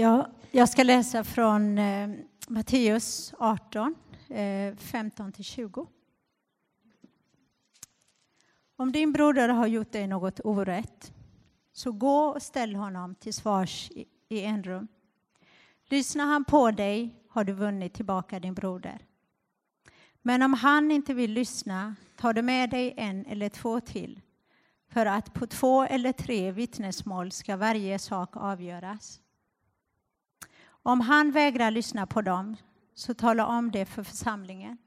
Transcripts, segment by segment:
Ja, jag ska läsa från eh, Matteus 18, eh, 15-20. Om din broder har gjort dig något orätt, så gå och ställ honom till svars i, i en rum. Lyssnar han på dig har du vunnit tillbaka din broder. Men om han inte vill lyssna, ta du med dig en eller två till, för att på två eller tre vittnesmål ska varje sak avgöras. Om han vägrar lyssna på dem, så tala om det för församlingen.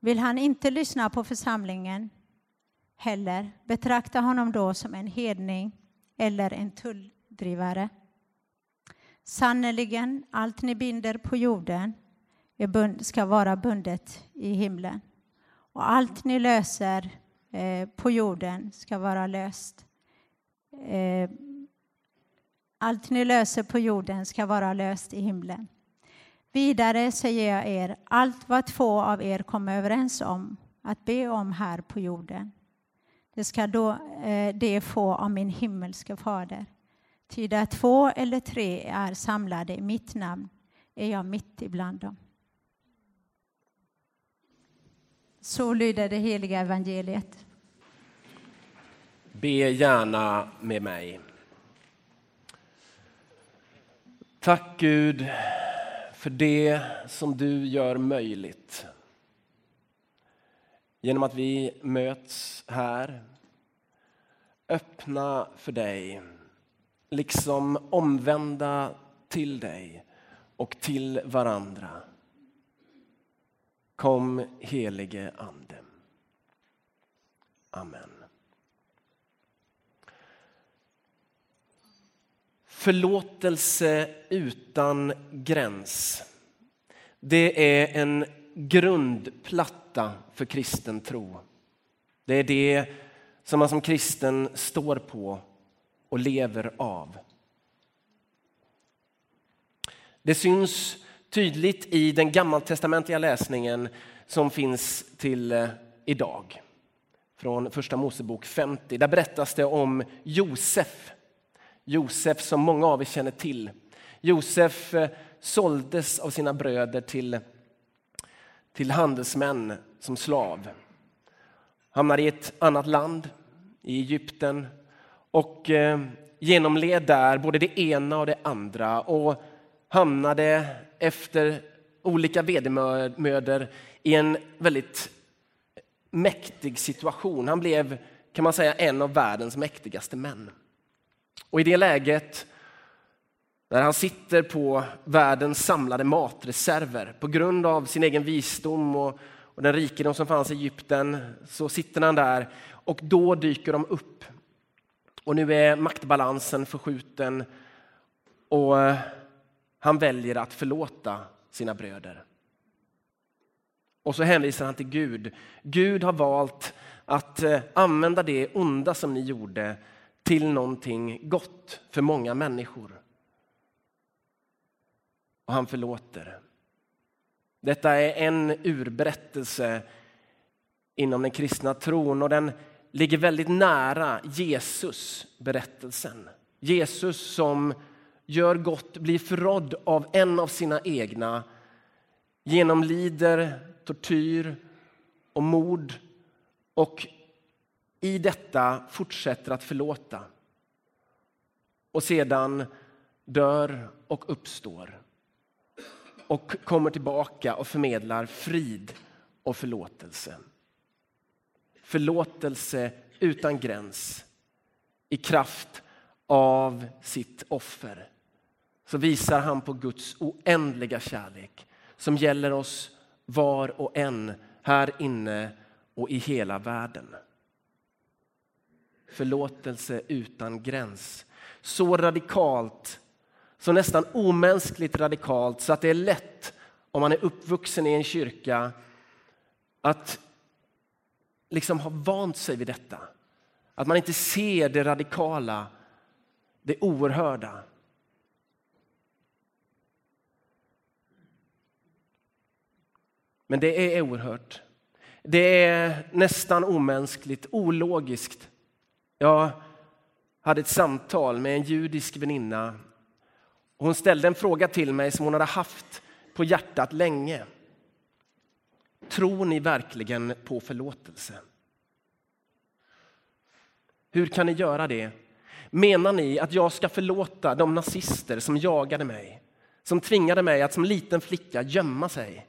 Vill han inte lyssna på församlingen heller, betrakta honom då som en hedning eller en tulldrivare. Sannerligen, allt ni binder på jorden ska vara bundet i himlen. Och allt ni löser eh, på jorden ska vara löst. Eh, allt ni löser på jorden ska vara löst i himlen. Vidare säger jag er, allt vad två av er kommer överens om att be om här på jorden, det ska då eh, det få av min himmelske fader. Ty där två eller tre är samlade i mitt namn är jag mitt ibland dem. Så lyder det heliga evangeliet. Be gärna med mig. Tack Gud för det som du gör möjligt. Genom att vi möts här, öppna för dig, liksom omvända till dig och till varandra. Kom helige Ande. Amen. Förlåtelse utan gräns. Det är en grundplatta för kristen tro. Det är det som man som kristen står på och lever av. Det syns tydligt i den gammaltestamentliga läsningen som finns till eh, idag. Från Första Mosebok 50. Där berättas det om Josef. Josef som många av er känner till. Josef eh, såldes av sina bröder till, till handelsmän som slav. Hamnar i ett annat land, i Egypten och eh, genomled där både det ena och det andra och hamnade efter olika vedermödor i en väldigt mäktig situation. Han blev kan man säga en av världens mäktigaste män. Och i det läget, när han sitter på världens samlade matreserver på grund av sin egen visdom och, och den rikedom som fanns i Egypten, så sitter han där och då dyker de upp. Och nu är maktbalansen förskjuten och eh, han väljer att förlåta sina bröder. Och så hänvisar han till Gud. Gud har valt att eh, använda det onda som ni gjorde till någonting gott för många människor. Och han förlåter. Detta är en urberättelse inom den kristna tron och den ligger väldigt nära Jesus berättelsen. Jesus som gör gott, blir förrådd av en av sina egna, genomlider tortyr och mord och i detta fortsätter att förlåta. Och sedan dör och uppstår och kommer tillbaka och förmedlar frid och förlåtelse. Förlåtelse utan gräns i kraft av sitt offer så visar han på Guds oändliga kärlek som gäller oss var och en här inne och i hela världen. Förlåtelse utan gräns. Så radikalt, så nästan omänskligt radikalt så att det är lätt om man är uppvuxen i en kyrka att liksom ha vant sig vid detta. Att man inte ser det radikala, det oerhörda. Men det är oerhört. Det är nästan omänskligt, ologiskt. Jag hade ett samtal med en judisk väninna Hon ställde en fråga till mig som hon hade haft på hjärtat länge. Tror ni verkligen på förlåtelse? Hur kan ni göra det? Menar ni att jag ska förlåta de nazister som jagade mig, som tvingade mig att som liten flicka gömma sig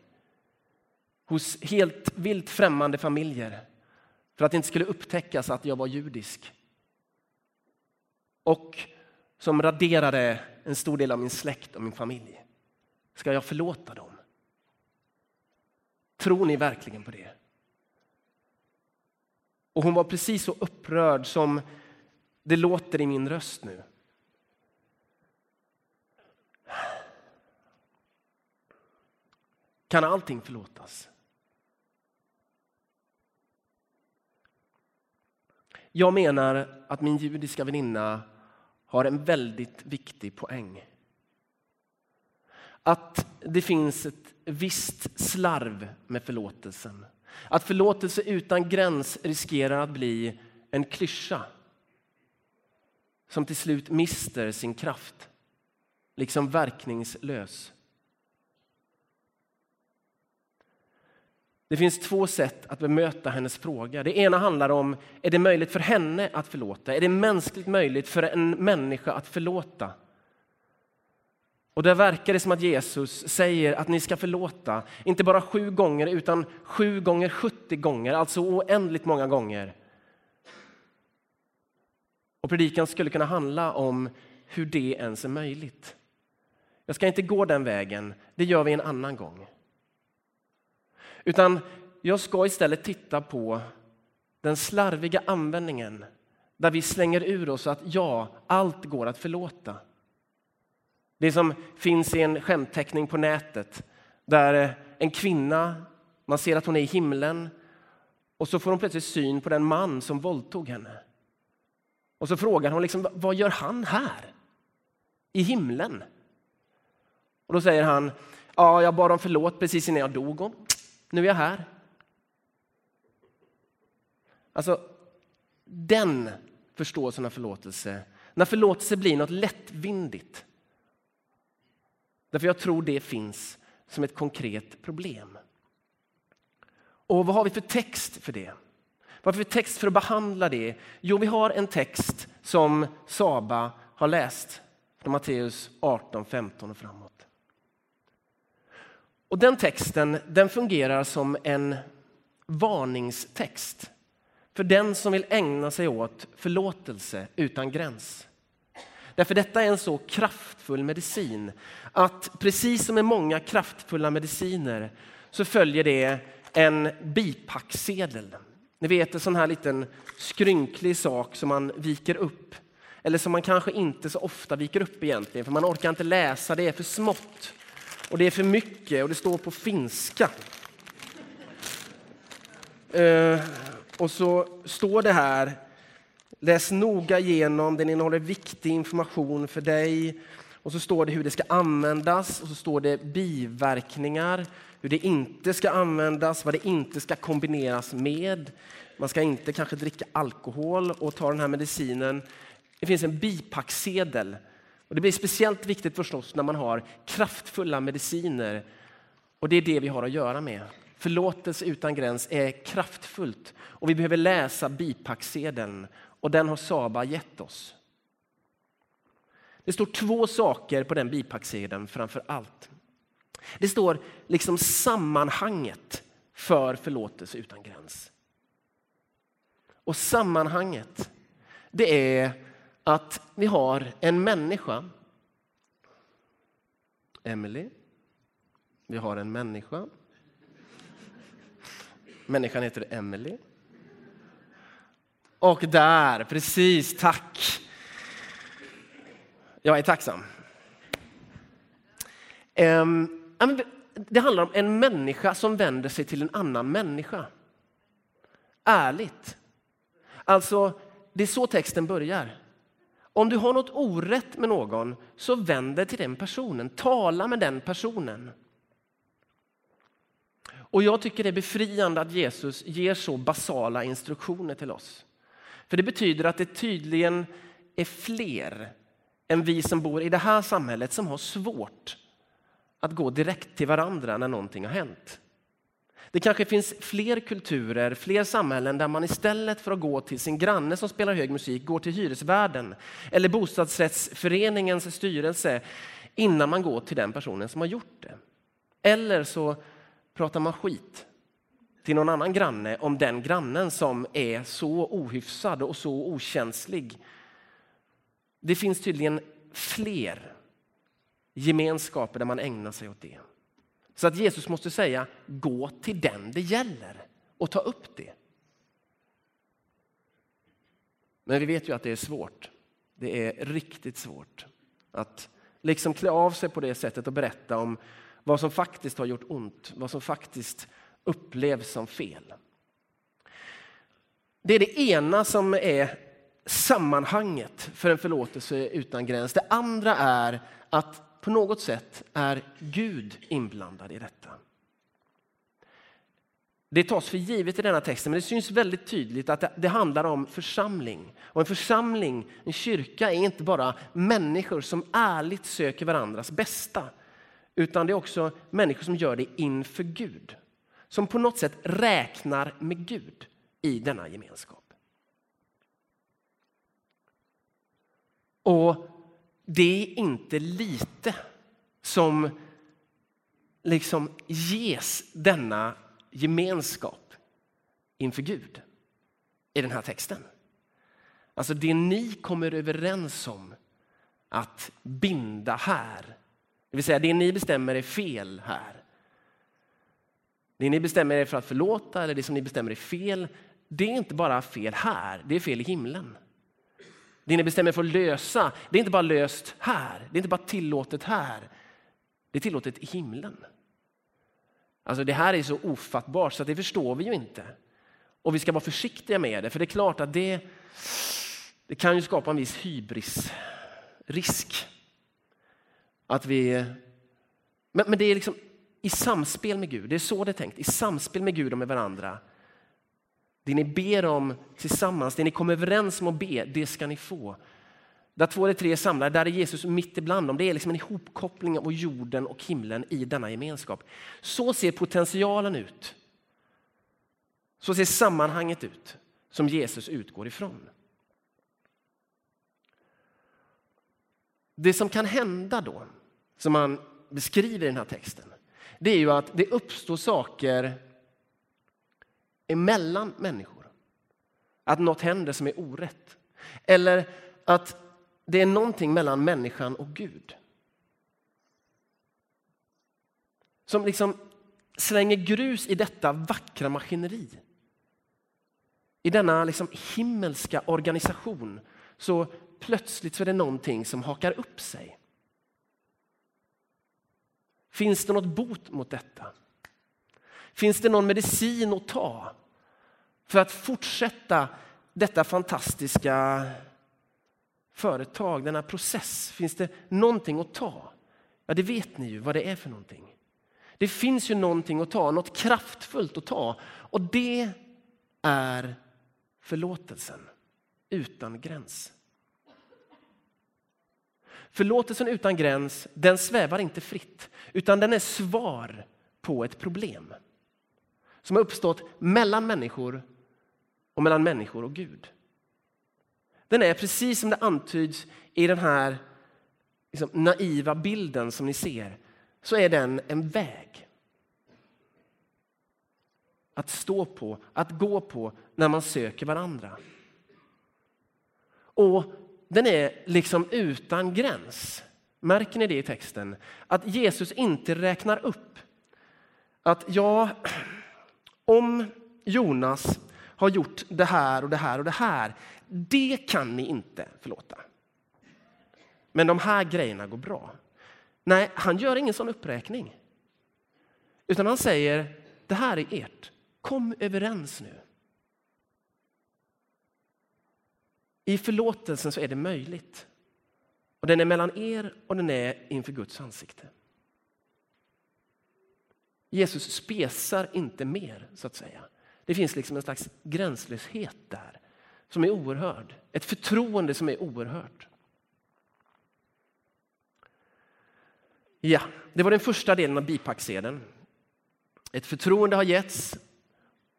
hos helt vilt främmande familjer för att det inte skulle upptäckas att jag var judisk? Och som raderade en stor del av min släkt och min familj. Ska jag förlåta dem? Tror ni verkligen på det? Och hon var precis så upprörd som det låter i min röst nu. Kan allting förlåtas? Jag menar att min judiska väninna har en väldigt viktig poäng. Att det finns ett visst slarv med förlåtelsen. Att förlåtelse utan gräns riskerar att bli en klyscha som till slut mister sin kraft, liksom verkningslös. Det finns två sätt att bemöta hennes fråga. Det ena handlar om, är det möjligt för henne att förlåta? Är det mänskligt möjligt för en människa att förlåta? Och där verkar det som att Jesus säger att ni ska förlåta, inte bara sju gånger utan sju gånger 70 gånger, alltså oändligt många gånger. Och predikan skulle kunna handla om hur det ens är möjligt. Jag ska inte gå den vägen, det gör vi en annan gång. Utan jag ska istället titta på den slarviga användningen där vi slänger ur oss att ja, allt går att förlåta. Det som finns i en skämtteckning på nätet där en kvinna, man ser att hon är i himlen och så får hon plötsligt syn på den man som våldtog henne. Och så frågar hon liksom, vad gör han här? I himlen? Och då säger han, ja, jag bad om förlåt precis innan jag dog och nu är jag här. Alltså, den förståelsen av förlåtelse, när förlåtelse blir något lättvindigt. Därför jag tror det finns som ett konkret problem. Och vad har vi för text för det? Vad har vi för text för att behandla det? Jo, vi har en text som Saba har läst från Matteus 18, 15 och framåt. Och den texten den fungerar som en varningstext för den som vill ägna sig åt förlåtelse utan gräns. Därför detta är en så kraftfull medicin att precis som med många kraftfulla mediciner så följer det en bipacksedel. Ni vet en sån här liten skrynklig sak som man viker upp. Eller som man kanske inte så ofta viker upp egentligen för man orkar inte läsa, det är för smått. Och det är för mycket och det står på finska. Uh, och så står det här, läs noga igenom, den innehåller viktig information för dig. Och så står det hur det ska användas och så står det biverkningar, hur det inte ska användas, vad det inte ska kombineras med. Man ska inte kanske dricka alkohol och ta den här medicinen. Det finns en bipacksedel och det blir speciellt viktigt förstås när man har kraftfulla mediciner. Och det är det vi har att göra med. Förlåtelse utan gräns är kraftfullt och vi behöver läsa bipacksedeln och den har Saba gett oss. Det står två saker på den bipacksedeln framför allt. Det står liksom sammanhanget för förlåtelse utan gräns. Och sammanhanget, det är att vi har en människa. Emily. Vi har en människa. Människan heter Emily. Och där, precis, tack. Jag är tacksam. Det handlar om en människa som vänder sig till en annan människa. Ärligt. Alltså, det är så texten börjar. Om du har något orätt med någon, så vänd dig till den personen. Tala med den personen. Och jag tycker det är befriande att Jesus ger så basala instruktioner till oss. För det betyder att det tydligen är fler än vi som bor i det här samhället som har svårt att gå direkt till varandra när någonting har hänt. Det kanske finns fler kulturer, fler samhällen där man istället för att gå till sin granne som spelar hög musik går till hyresvärden eller bostadsrättsföreningens styrelse innan man går till den personen som har gjort det. Eller så pratar man skit till någon annan granne om den grannen som är så ohyfsad och så okänslig. Det finns tydligen fler gemenskaper där man ägnar sig åt det. Så att Jesus måste säga gå till den det gäller och ta upp det. Men vi vet ju att det är svårt. Det är riktigt svårt att liksom klä av sig på det sättet och berätta om vad som faktiskt har gjort ont, vad som faktiskt upplevs som fel. Det är det ena som är sammanhanget för en förlåtelse utan gräns. Det andra är att på något sätt är Gud inblandad i detta. Det tas för givet i denna texten, men det syns väldigt tydligt att det handlar om församling. Och en församling, en kyrka, är inte bara människor som ärligt söker varandras bästa, utan det är också människor som gör det inför Gud. Som på något sätt räknar med Gud i denna gemenskap. Och det är inte lite som liksom ges denna gemenskap inför Gud i den här texten. Alltså det ni kommer överens om att binda här, det vill säga det ni bestämmer är fel här. Det ni bestämmer er för att förlåta eller det som ni bestämmer är fel, det är inte bara fel här, det är fel i himlen. Det ni bestämmer för att lösa, det är inte bara löst här. Det är inte bara tillåtet här. Det är tillåtet i himlen. Alltså det här är så ofattbart så det förstår vi ju inte. Och vi ska vara försiktiga med det, för det är klart att det, det kan ju skapa en viss hybrisrisk. Att vi... Men, men det är liksom i samspel med Gud, det är så det är tänkt, i samspel med Gud och med varandra det ni ber om tillsammans, det ni kommer överens om att be, det ska ni få. Där två eller tre är samlade, där är Jesus mitt ibland dem. Det är liksom en ihopkoppling av jorden och himlen i denna gemenskap. Så ser potentialen ut. Så ser sammanhanget ut som Jesus utgår ifrån. Det som kan hända då, som man beskriver i den här texten, det är ju att det uppstår saker emellan människor. Att något händer som är orätt. Eller att det är någonting mellan människan och Gud. Som liksom slänger grus i detta vackra maskineri. I denna liksom himmelska organisation så plötsligt så är det någonting som hakar upp sig. Finns det något bot mot detta? Finns det någon medicin att ta för att fortsätta detta fantastiska företag, denna process? Finns det någonting att ta? Ja, det vet ni ju vad det är för någonting. Det finns ju någonting att ta, något kraftfullt att ta och det är förlåtelsen utan gräns. Förlåtelsen utan gräns, den svävar inte fritt utan den är svar på ett problem som har uppstått mellan människor och mellan människor och Gud. Den är precis som det antyds i den här liksom, naiva bilden som ni ser, så är den en väg. Att stå på, att gå på när man söker varandra. Och den är liksom utan gräns. Märker ni det i texten? Att Jesus inte räknar upp att ja, om Jonas har gjort det här och det här och det här, det kan ni inte förlåta. Men de här grejerna går bra. Nej, han gör ingen sån uppräkning. Utan han säger, det här är ert. Kom överens nu. I förlåtelsen så är det möjligt. Och den är mellan er och den är inför Guds ansikte. Jesus spesar inte mer, så att säga. Det finns liksom en slags gränslöshet där som är oerhörd. Ett förtroende som är oerhört. Ja, det var den första delen av bipacksedeln. Ett förtroende har getts,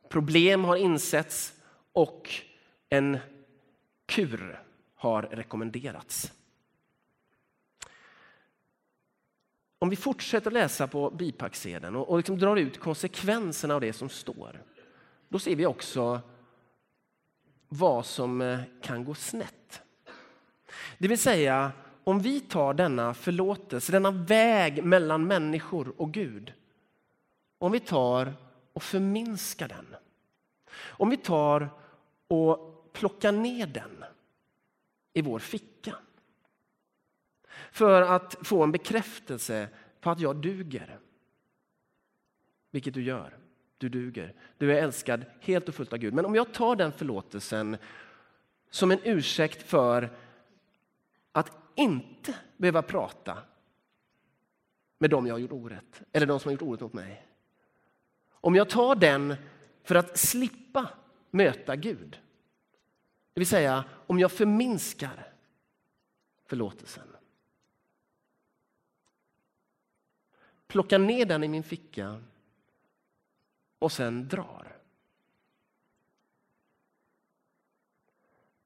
problem har insetts och en kur har rekommenderats. Om vi fortsätter läsa på bipacksedeln och, och liksom drar ut konsekvenserna av det som står, då ser vi också vad som eh, kan gå snett. Det vill säga, om vi tar denna förlåtelse, denna väg mellan människor och Gud, om vi tar och förminskar den, om vi tar och plockar ner den i vår ficka för att få en bekräftelse på att jag duger. Vilket du gör. Du duger. Du är älskad helt och fullt av Gud. Men om jag tar den förlåtelsen som en ursäkt för att inte behöva prata med dem jag har gjort orätt, eller de som har gjort orätt mot mig. Om jag tar den för att slippa möta Gud, det vill säga om jag förminskar förlåtelsen. Plockar ner den i min ficka och sen drar.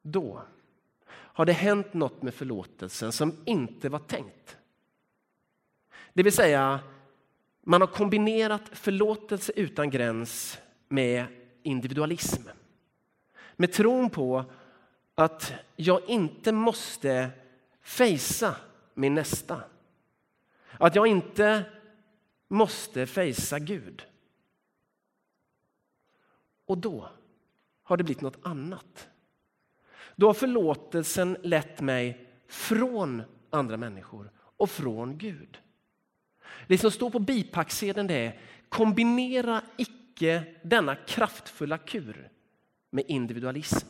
Då har det hänt något med förlåtelsen som inte var tänkt. Det vill säga, man har kombinerat förlåtelse utan gräns med individualism. Med tron på att jag inte måste fejsa min nästa. Att jag inte måste fejsa Gud. Och då har det blivit något annat. Då har förlåtelsen lett mig från andra människor och från Gud. Det som står på bipacksedeln är kombinera icke denna kraftfulla kur med individualism.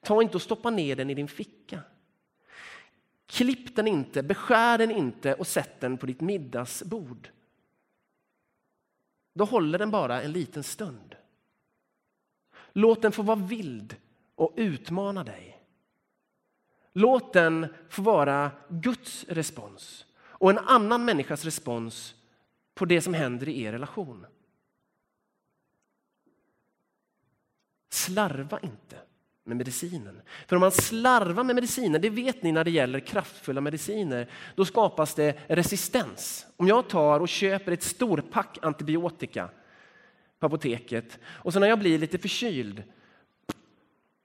Ta inte och stoppa ner den i din ficka. Klipp den inte, beskär den inte och sätt den på ditt middagsbord. Då håller den bara en liten stund. Låt den få vara vild och utmana dig. Låt den få vara Guds respons och en annan människas respons på det som händer i er relation. Slarva inte med medicinen. För om man slarvar med mediciner, det vet ni när det gäller kraftfulla mediciner, då skapas det resistens. Om jag tar och köper ett storpack antibiotika på apoteket och sen när jag blir lite förkyld,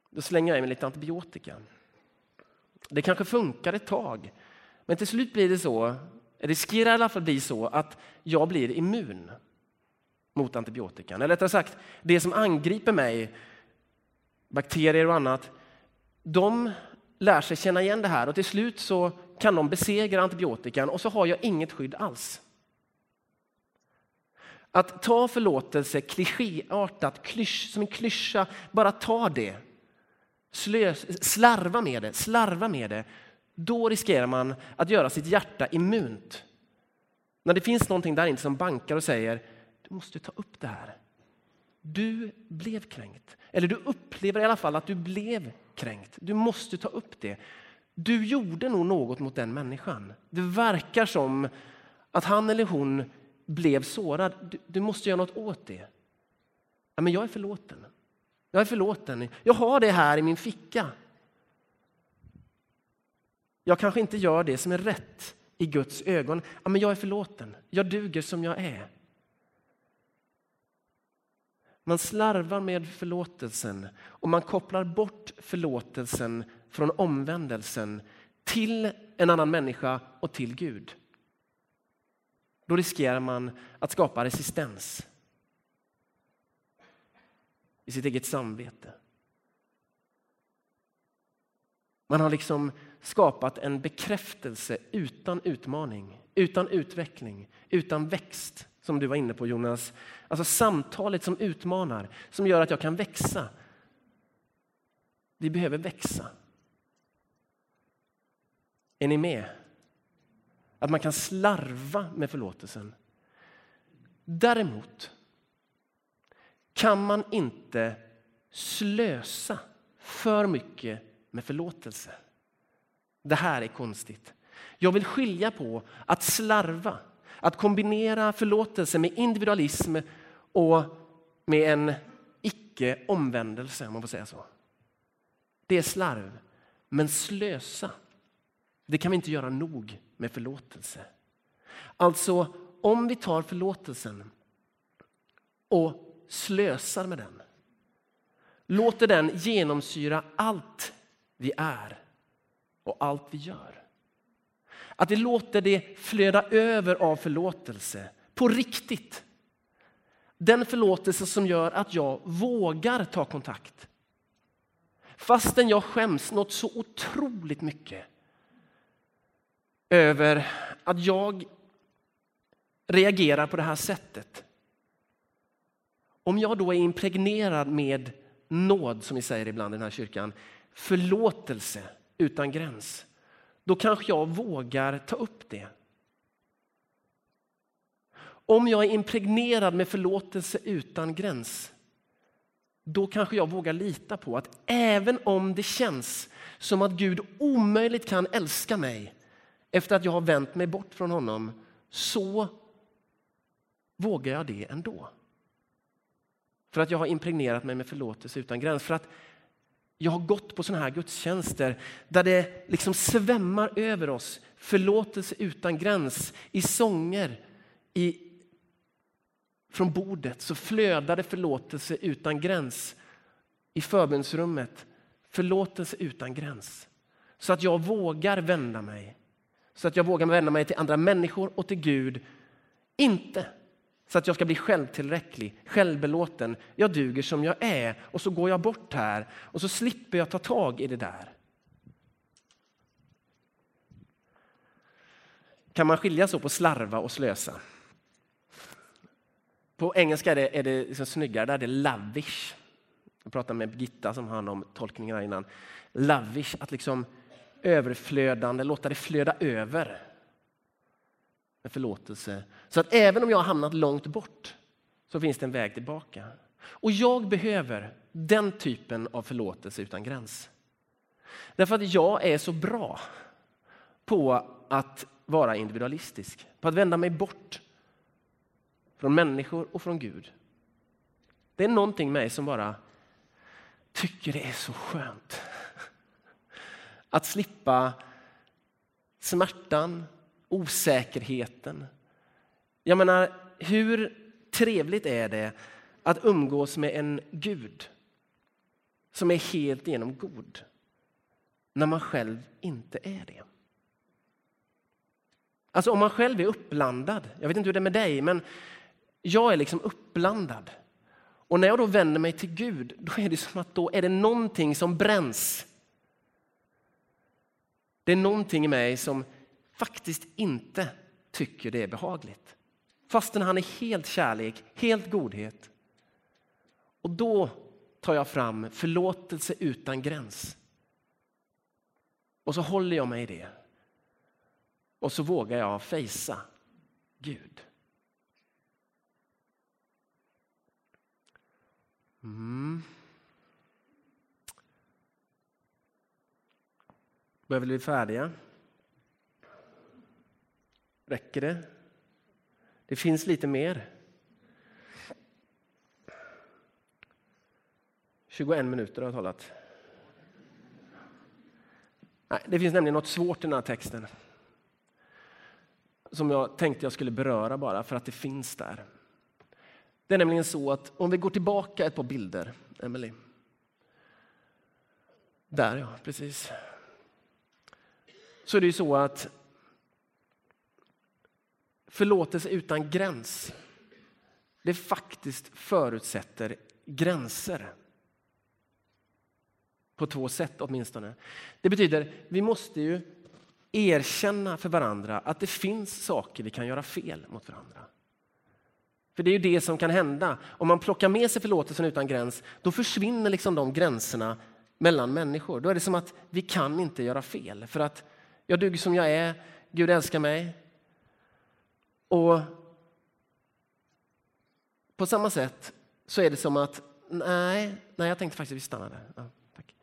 då slänger jag i mig lite antibiotika. Det kanske funkar ett tag, men till slut blir det så, riskerar i alla fall bli så, att jag blir immun mot antibiotikan. Eller rättare sagt, det som angriper mig bakterier och annat, de lär sig känna igen det här och till slut så kan de besegra antibiotikan och så har jag inget skydd alls. Att ta förlåtelse klichéartat, klysch, som en klyscha, bara ta det. Slös, slarva med det, slarva med det. Då riskerar man att göra sitt hjärta immunt. När det finns någonting där inne som bankar och säger du måste ta upp det här. Du blev kränkt. Eller du upplever i alla fall att du blev kränkt. Du måste ta upp det. Du gjorde nog något mot den människan. Det verkar som att han eller hon blev sårad. Du, du måste göra något åt det. Ja, men jag är förlåten. Jag är förlåten. Jag har det här i min ficka. Jag kanske inte gör det som är rätt i Guds ögon. Ja, men jag är förlåten. Jag duger som jag är. Man slarvar med förlåtelsen och man kopplar bort förlåtelsen från omvändelsen till en annan människa och till Gud. Då riskerar man att skapa resistens i sitt eget samvete. Man har liksom skapat en bekräftelse utan utmaning, utan utveckling, utan växt som du var inne på Jonas. Alltså samtalet som utmanar, som gör att jag kan växa. Vi behöver växa. Är ni med? Att man kan slarva med förlåtelsen. Däremot kan man inte slösa för mycket med förlåtelse. Det här är konstigt. Jag vill skilja på att slarva, att kombinera förlåtelse med individualism och med en icke-omvändelse, om man får säga så. Det är slarv. Men slösa, det kan vi inte göra nog med förlåtelse. Alltså, om vi tar förlåtelsen och slösar med den, låter den genomsyra allt vi är och allt vi gör. Att vi låter det flöda över av förlåtelse på riktigt. Den förlåtelse som gör att jag vågar ta kontakt. Fastän jag skäms något så otroligt mycket över att jag reagerar på det här sättet. Om jag då är impregnerad med nåd, som vi säger ibland i den här kyrkan, förlåtelse utan gräns, då kanske jag vågar ta upp det. Om jag är impregnerad med förlåtelse utan gräns, då kanske jag vågar lita på att även om det känns som att Gud omöjligt kan älska mig efter att jag har vänt mig bort från honom, så vågar jag det ändå. För att jag har impregnerat mig med förlåtelse utan gräns. För att jag har gått på sådana här gudstjänster där det liksom svämmar över oss. Förlåtelse utan gräns i sånger. I, från bordet så flödar förlåtelse utan gräns. I förbönsrummet förlåtelse utan gräns. Så att jag vågar vända mig. Så att jag vågar vända mig till andra människor och till Gud. Inte så att jag ska bli självtillräcklig, självbelåten. Jag duger som jag är och så går jag bort här och så slipper jag ta tag i det där. Kan man skilja så på slarva och slösa? På engelska är det, är det liksom snyggare, där är det lavish. Jag pratade med Birgitta som har om tolkningarna innan. Lavish, att liksom överflödande, låta det flöda över med förlåtelse. Så att även om jag har hamnat långt bort så finns det en väg tillbaka. Och jag behöver den typen av förlåtelse utan gräns. Därför att jag är så bra på att vara individualistisk, på att vända mig bort från människor och från Gud. Det är någonting med mig som bara tycker det är så skönt att slippa smärtan, osäkerheten. Jag menar, hur trevligt är det att umgås med en Gud som är helt igenom god när man själv inte är det? Alltså om man själv är uppblandad, jag vet inte hur det är med dig, men jag är liksom uppblandad. Och när jag då vänder mig till Gud, då är det som att då är det någonting som bränns. Det är någonting i mig som faktiskt inte tycker det är behagligt. Fastän han är helt kärlek, helt godhet. Och då tar jag fram förlåtelse utan gräns. Och så håller jag mig i det. Och så vågar jag fejsa Gud. Mm. Börjar vi bli färdiga? Räcker det? Det finns lite mer. 21 minuter har jag talat. Nej, det finns nämligen något svårt i den här texten som jag tänkte jag skulle beröra bara för att det finns där. Det är nämligen så att om vi går tillbaka ett par bilder, Emily. Där ja, precis. Så är det ju så att förlåtelse utan gräns, det faktiskt förutsätter gränser. På två sätt åtminstone. Det betyder, vi måste ju erkänna för varandra att det finns saker vi kan göra fel mot varandra. För det är ju det som kan hända. Om man plockar med sig förlåtelsen utan gräns, då försvinner liksom de gränserna mellan människor. Då är det som att vi kan inte göra fel. För att jag duger som jag är, Gud älskar mig, och på samma sätt så är det som att, nej, nej jag tänkte faktiskt att vi stannar där. Ja, tack.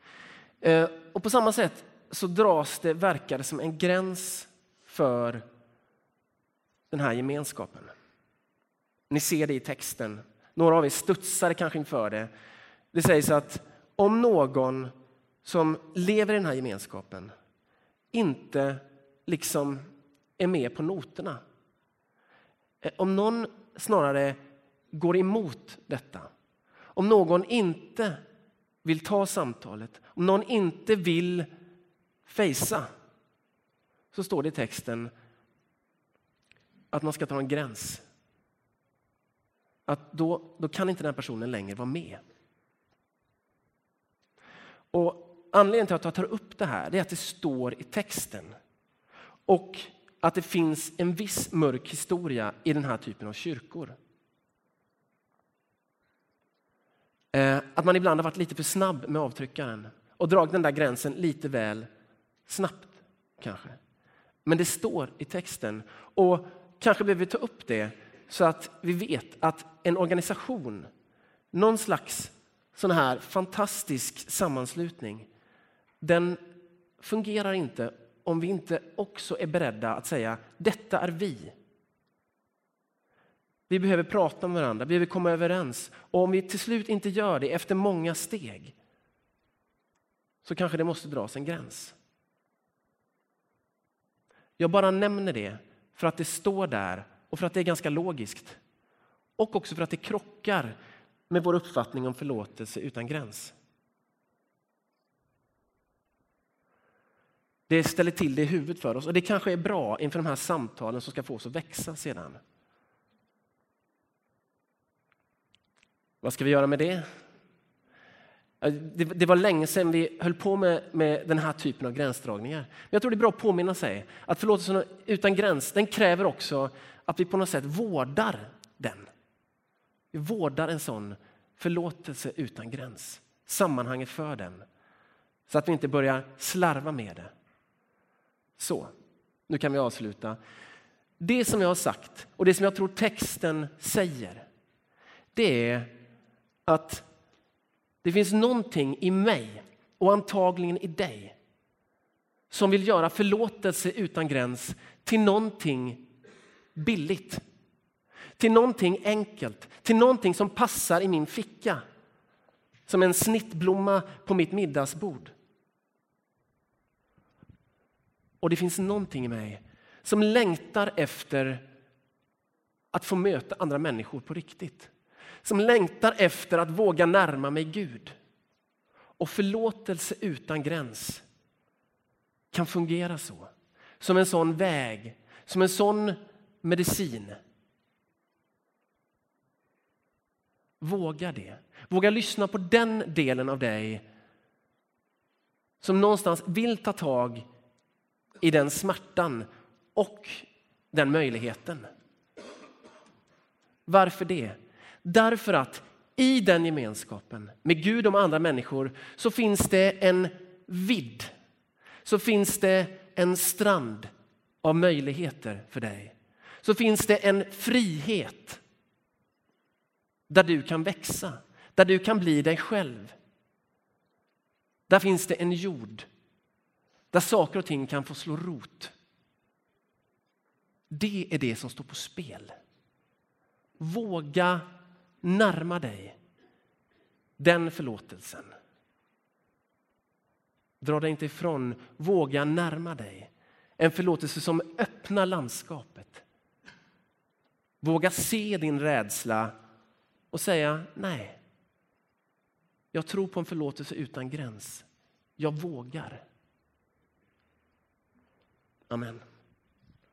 Eh, och på samma sätt så dras det, verkar det som en gräns för den här gemenskapen. Ni ser det i texten. Några av er studsar kanske inför det. Det sägs att om någon som lever i den här gemenskapen inte liksom är med på noterna. Eh, om någon snarare går emot detta, om någon inte vill ta samtalet, om någon inte vill fejsa, så står det i texten att man ska ta en gräns. Att då, då kan inte den personen längre vara med. Och Anledningen till att jag tar upp det här är att det står i texten. Och att det finns en viss mörk historia i den här typen av kyrkor. Eh, att man ibland har varit lite för snabb med avtryckaren och dragit den där gränsen lite väl snabbt kanske. Men det står i texten och kanske behöver vi ta upp det så att vi vet att en organisation, någon slags sån här fantastisk sammanslutning, den fungerar inte om vi inte också är beredda att säga detta är vi. Vi behöver prata med varandra, vi behöver komma överens. Och om vi till slut inte gör det efter många steg så kanske det måste dras en gräns. Jag bara nämner det för att det står där och för att det är ganska logiskt. Och också för att det krockar med vår uppfattning om förlåtelse utan gräns. Det ställer till det i huvudet för oss och det kanske är bra inför de här samtalen som ska få oss att växa sedan. Vad ska vi göra med det? Det, var länge sedan vi höll på med, med, den här typen av gränsdragningar. Men jag tror det är bra att påminna sig att förlåtelsen utan gräns, den kräver också att vi på något sätt vårdar den. Vi vårdar en sån förlåtelse utan gräns, sammanhanget för den. Så att vi inte börjar slarva med det. Så, nu kan vi avsluta. Det som jag har sagt och det som jag tror texten säger, det är att det finns någonting i mig och antagligen i dig som vill göra förlåtelse utan gräns till någonting billigt. Till någonting enkelt, till någonting som passar i min ficka. Som en snittblomma på mitt middagsbord. Och det finns någonting i mig som längtar efter att få möta andra människor på riktigt. Som längtar efter att våga närma mig Gud. Och förlåtelse utan gräns kan fungera så. Som en sån väg, som en sån medicin. Våga det. Våga lyssna på den delen av dig som någonstans vill ta tag i den smärtan och den möjligheten. Varför det? Därför att i den gemenskapen med Gud och andra människor så finns det en vidd. Så finns det en strand av möjligheter för dig. Så finns det en frihet där du kan växa, där du kan bli dig själv. Där finns det en jord där saker och ting kan få slå rot. Det är det som står på spel. Våga närma dig den förlåtelsen. Dra dig inte ifrån, våga närma dig. En förlåtelse som öppnar landskapet. Våga se din rädsla och säga nej. Jag tror på en förlåtelse utan gräns. Jag vågar. Amen.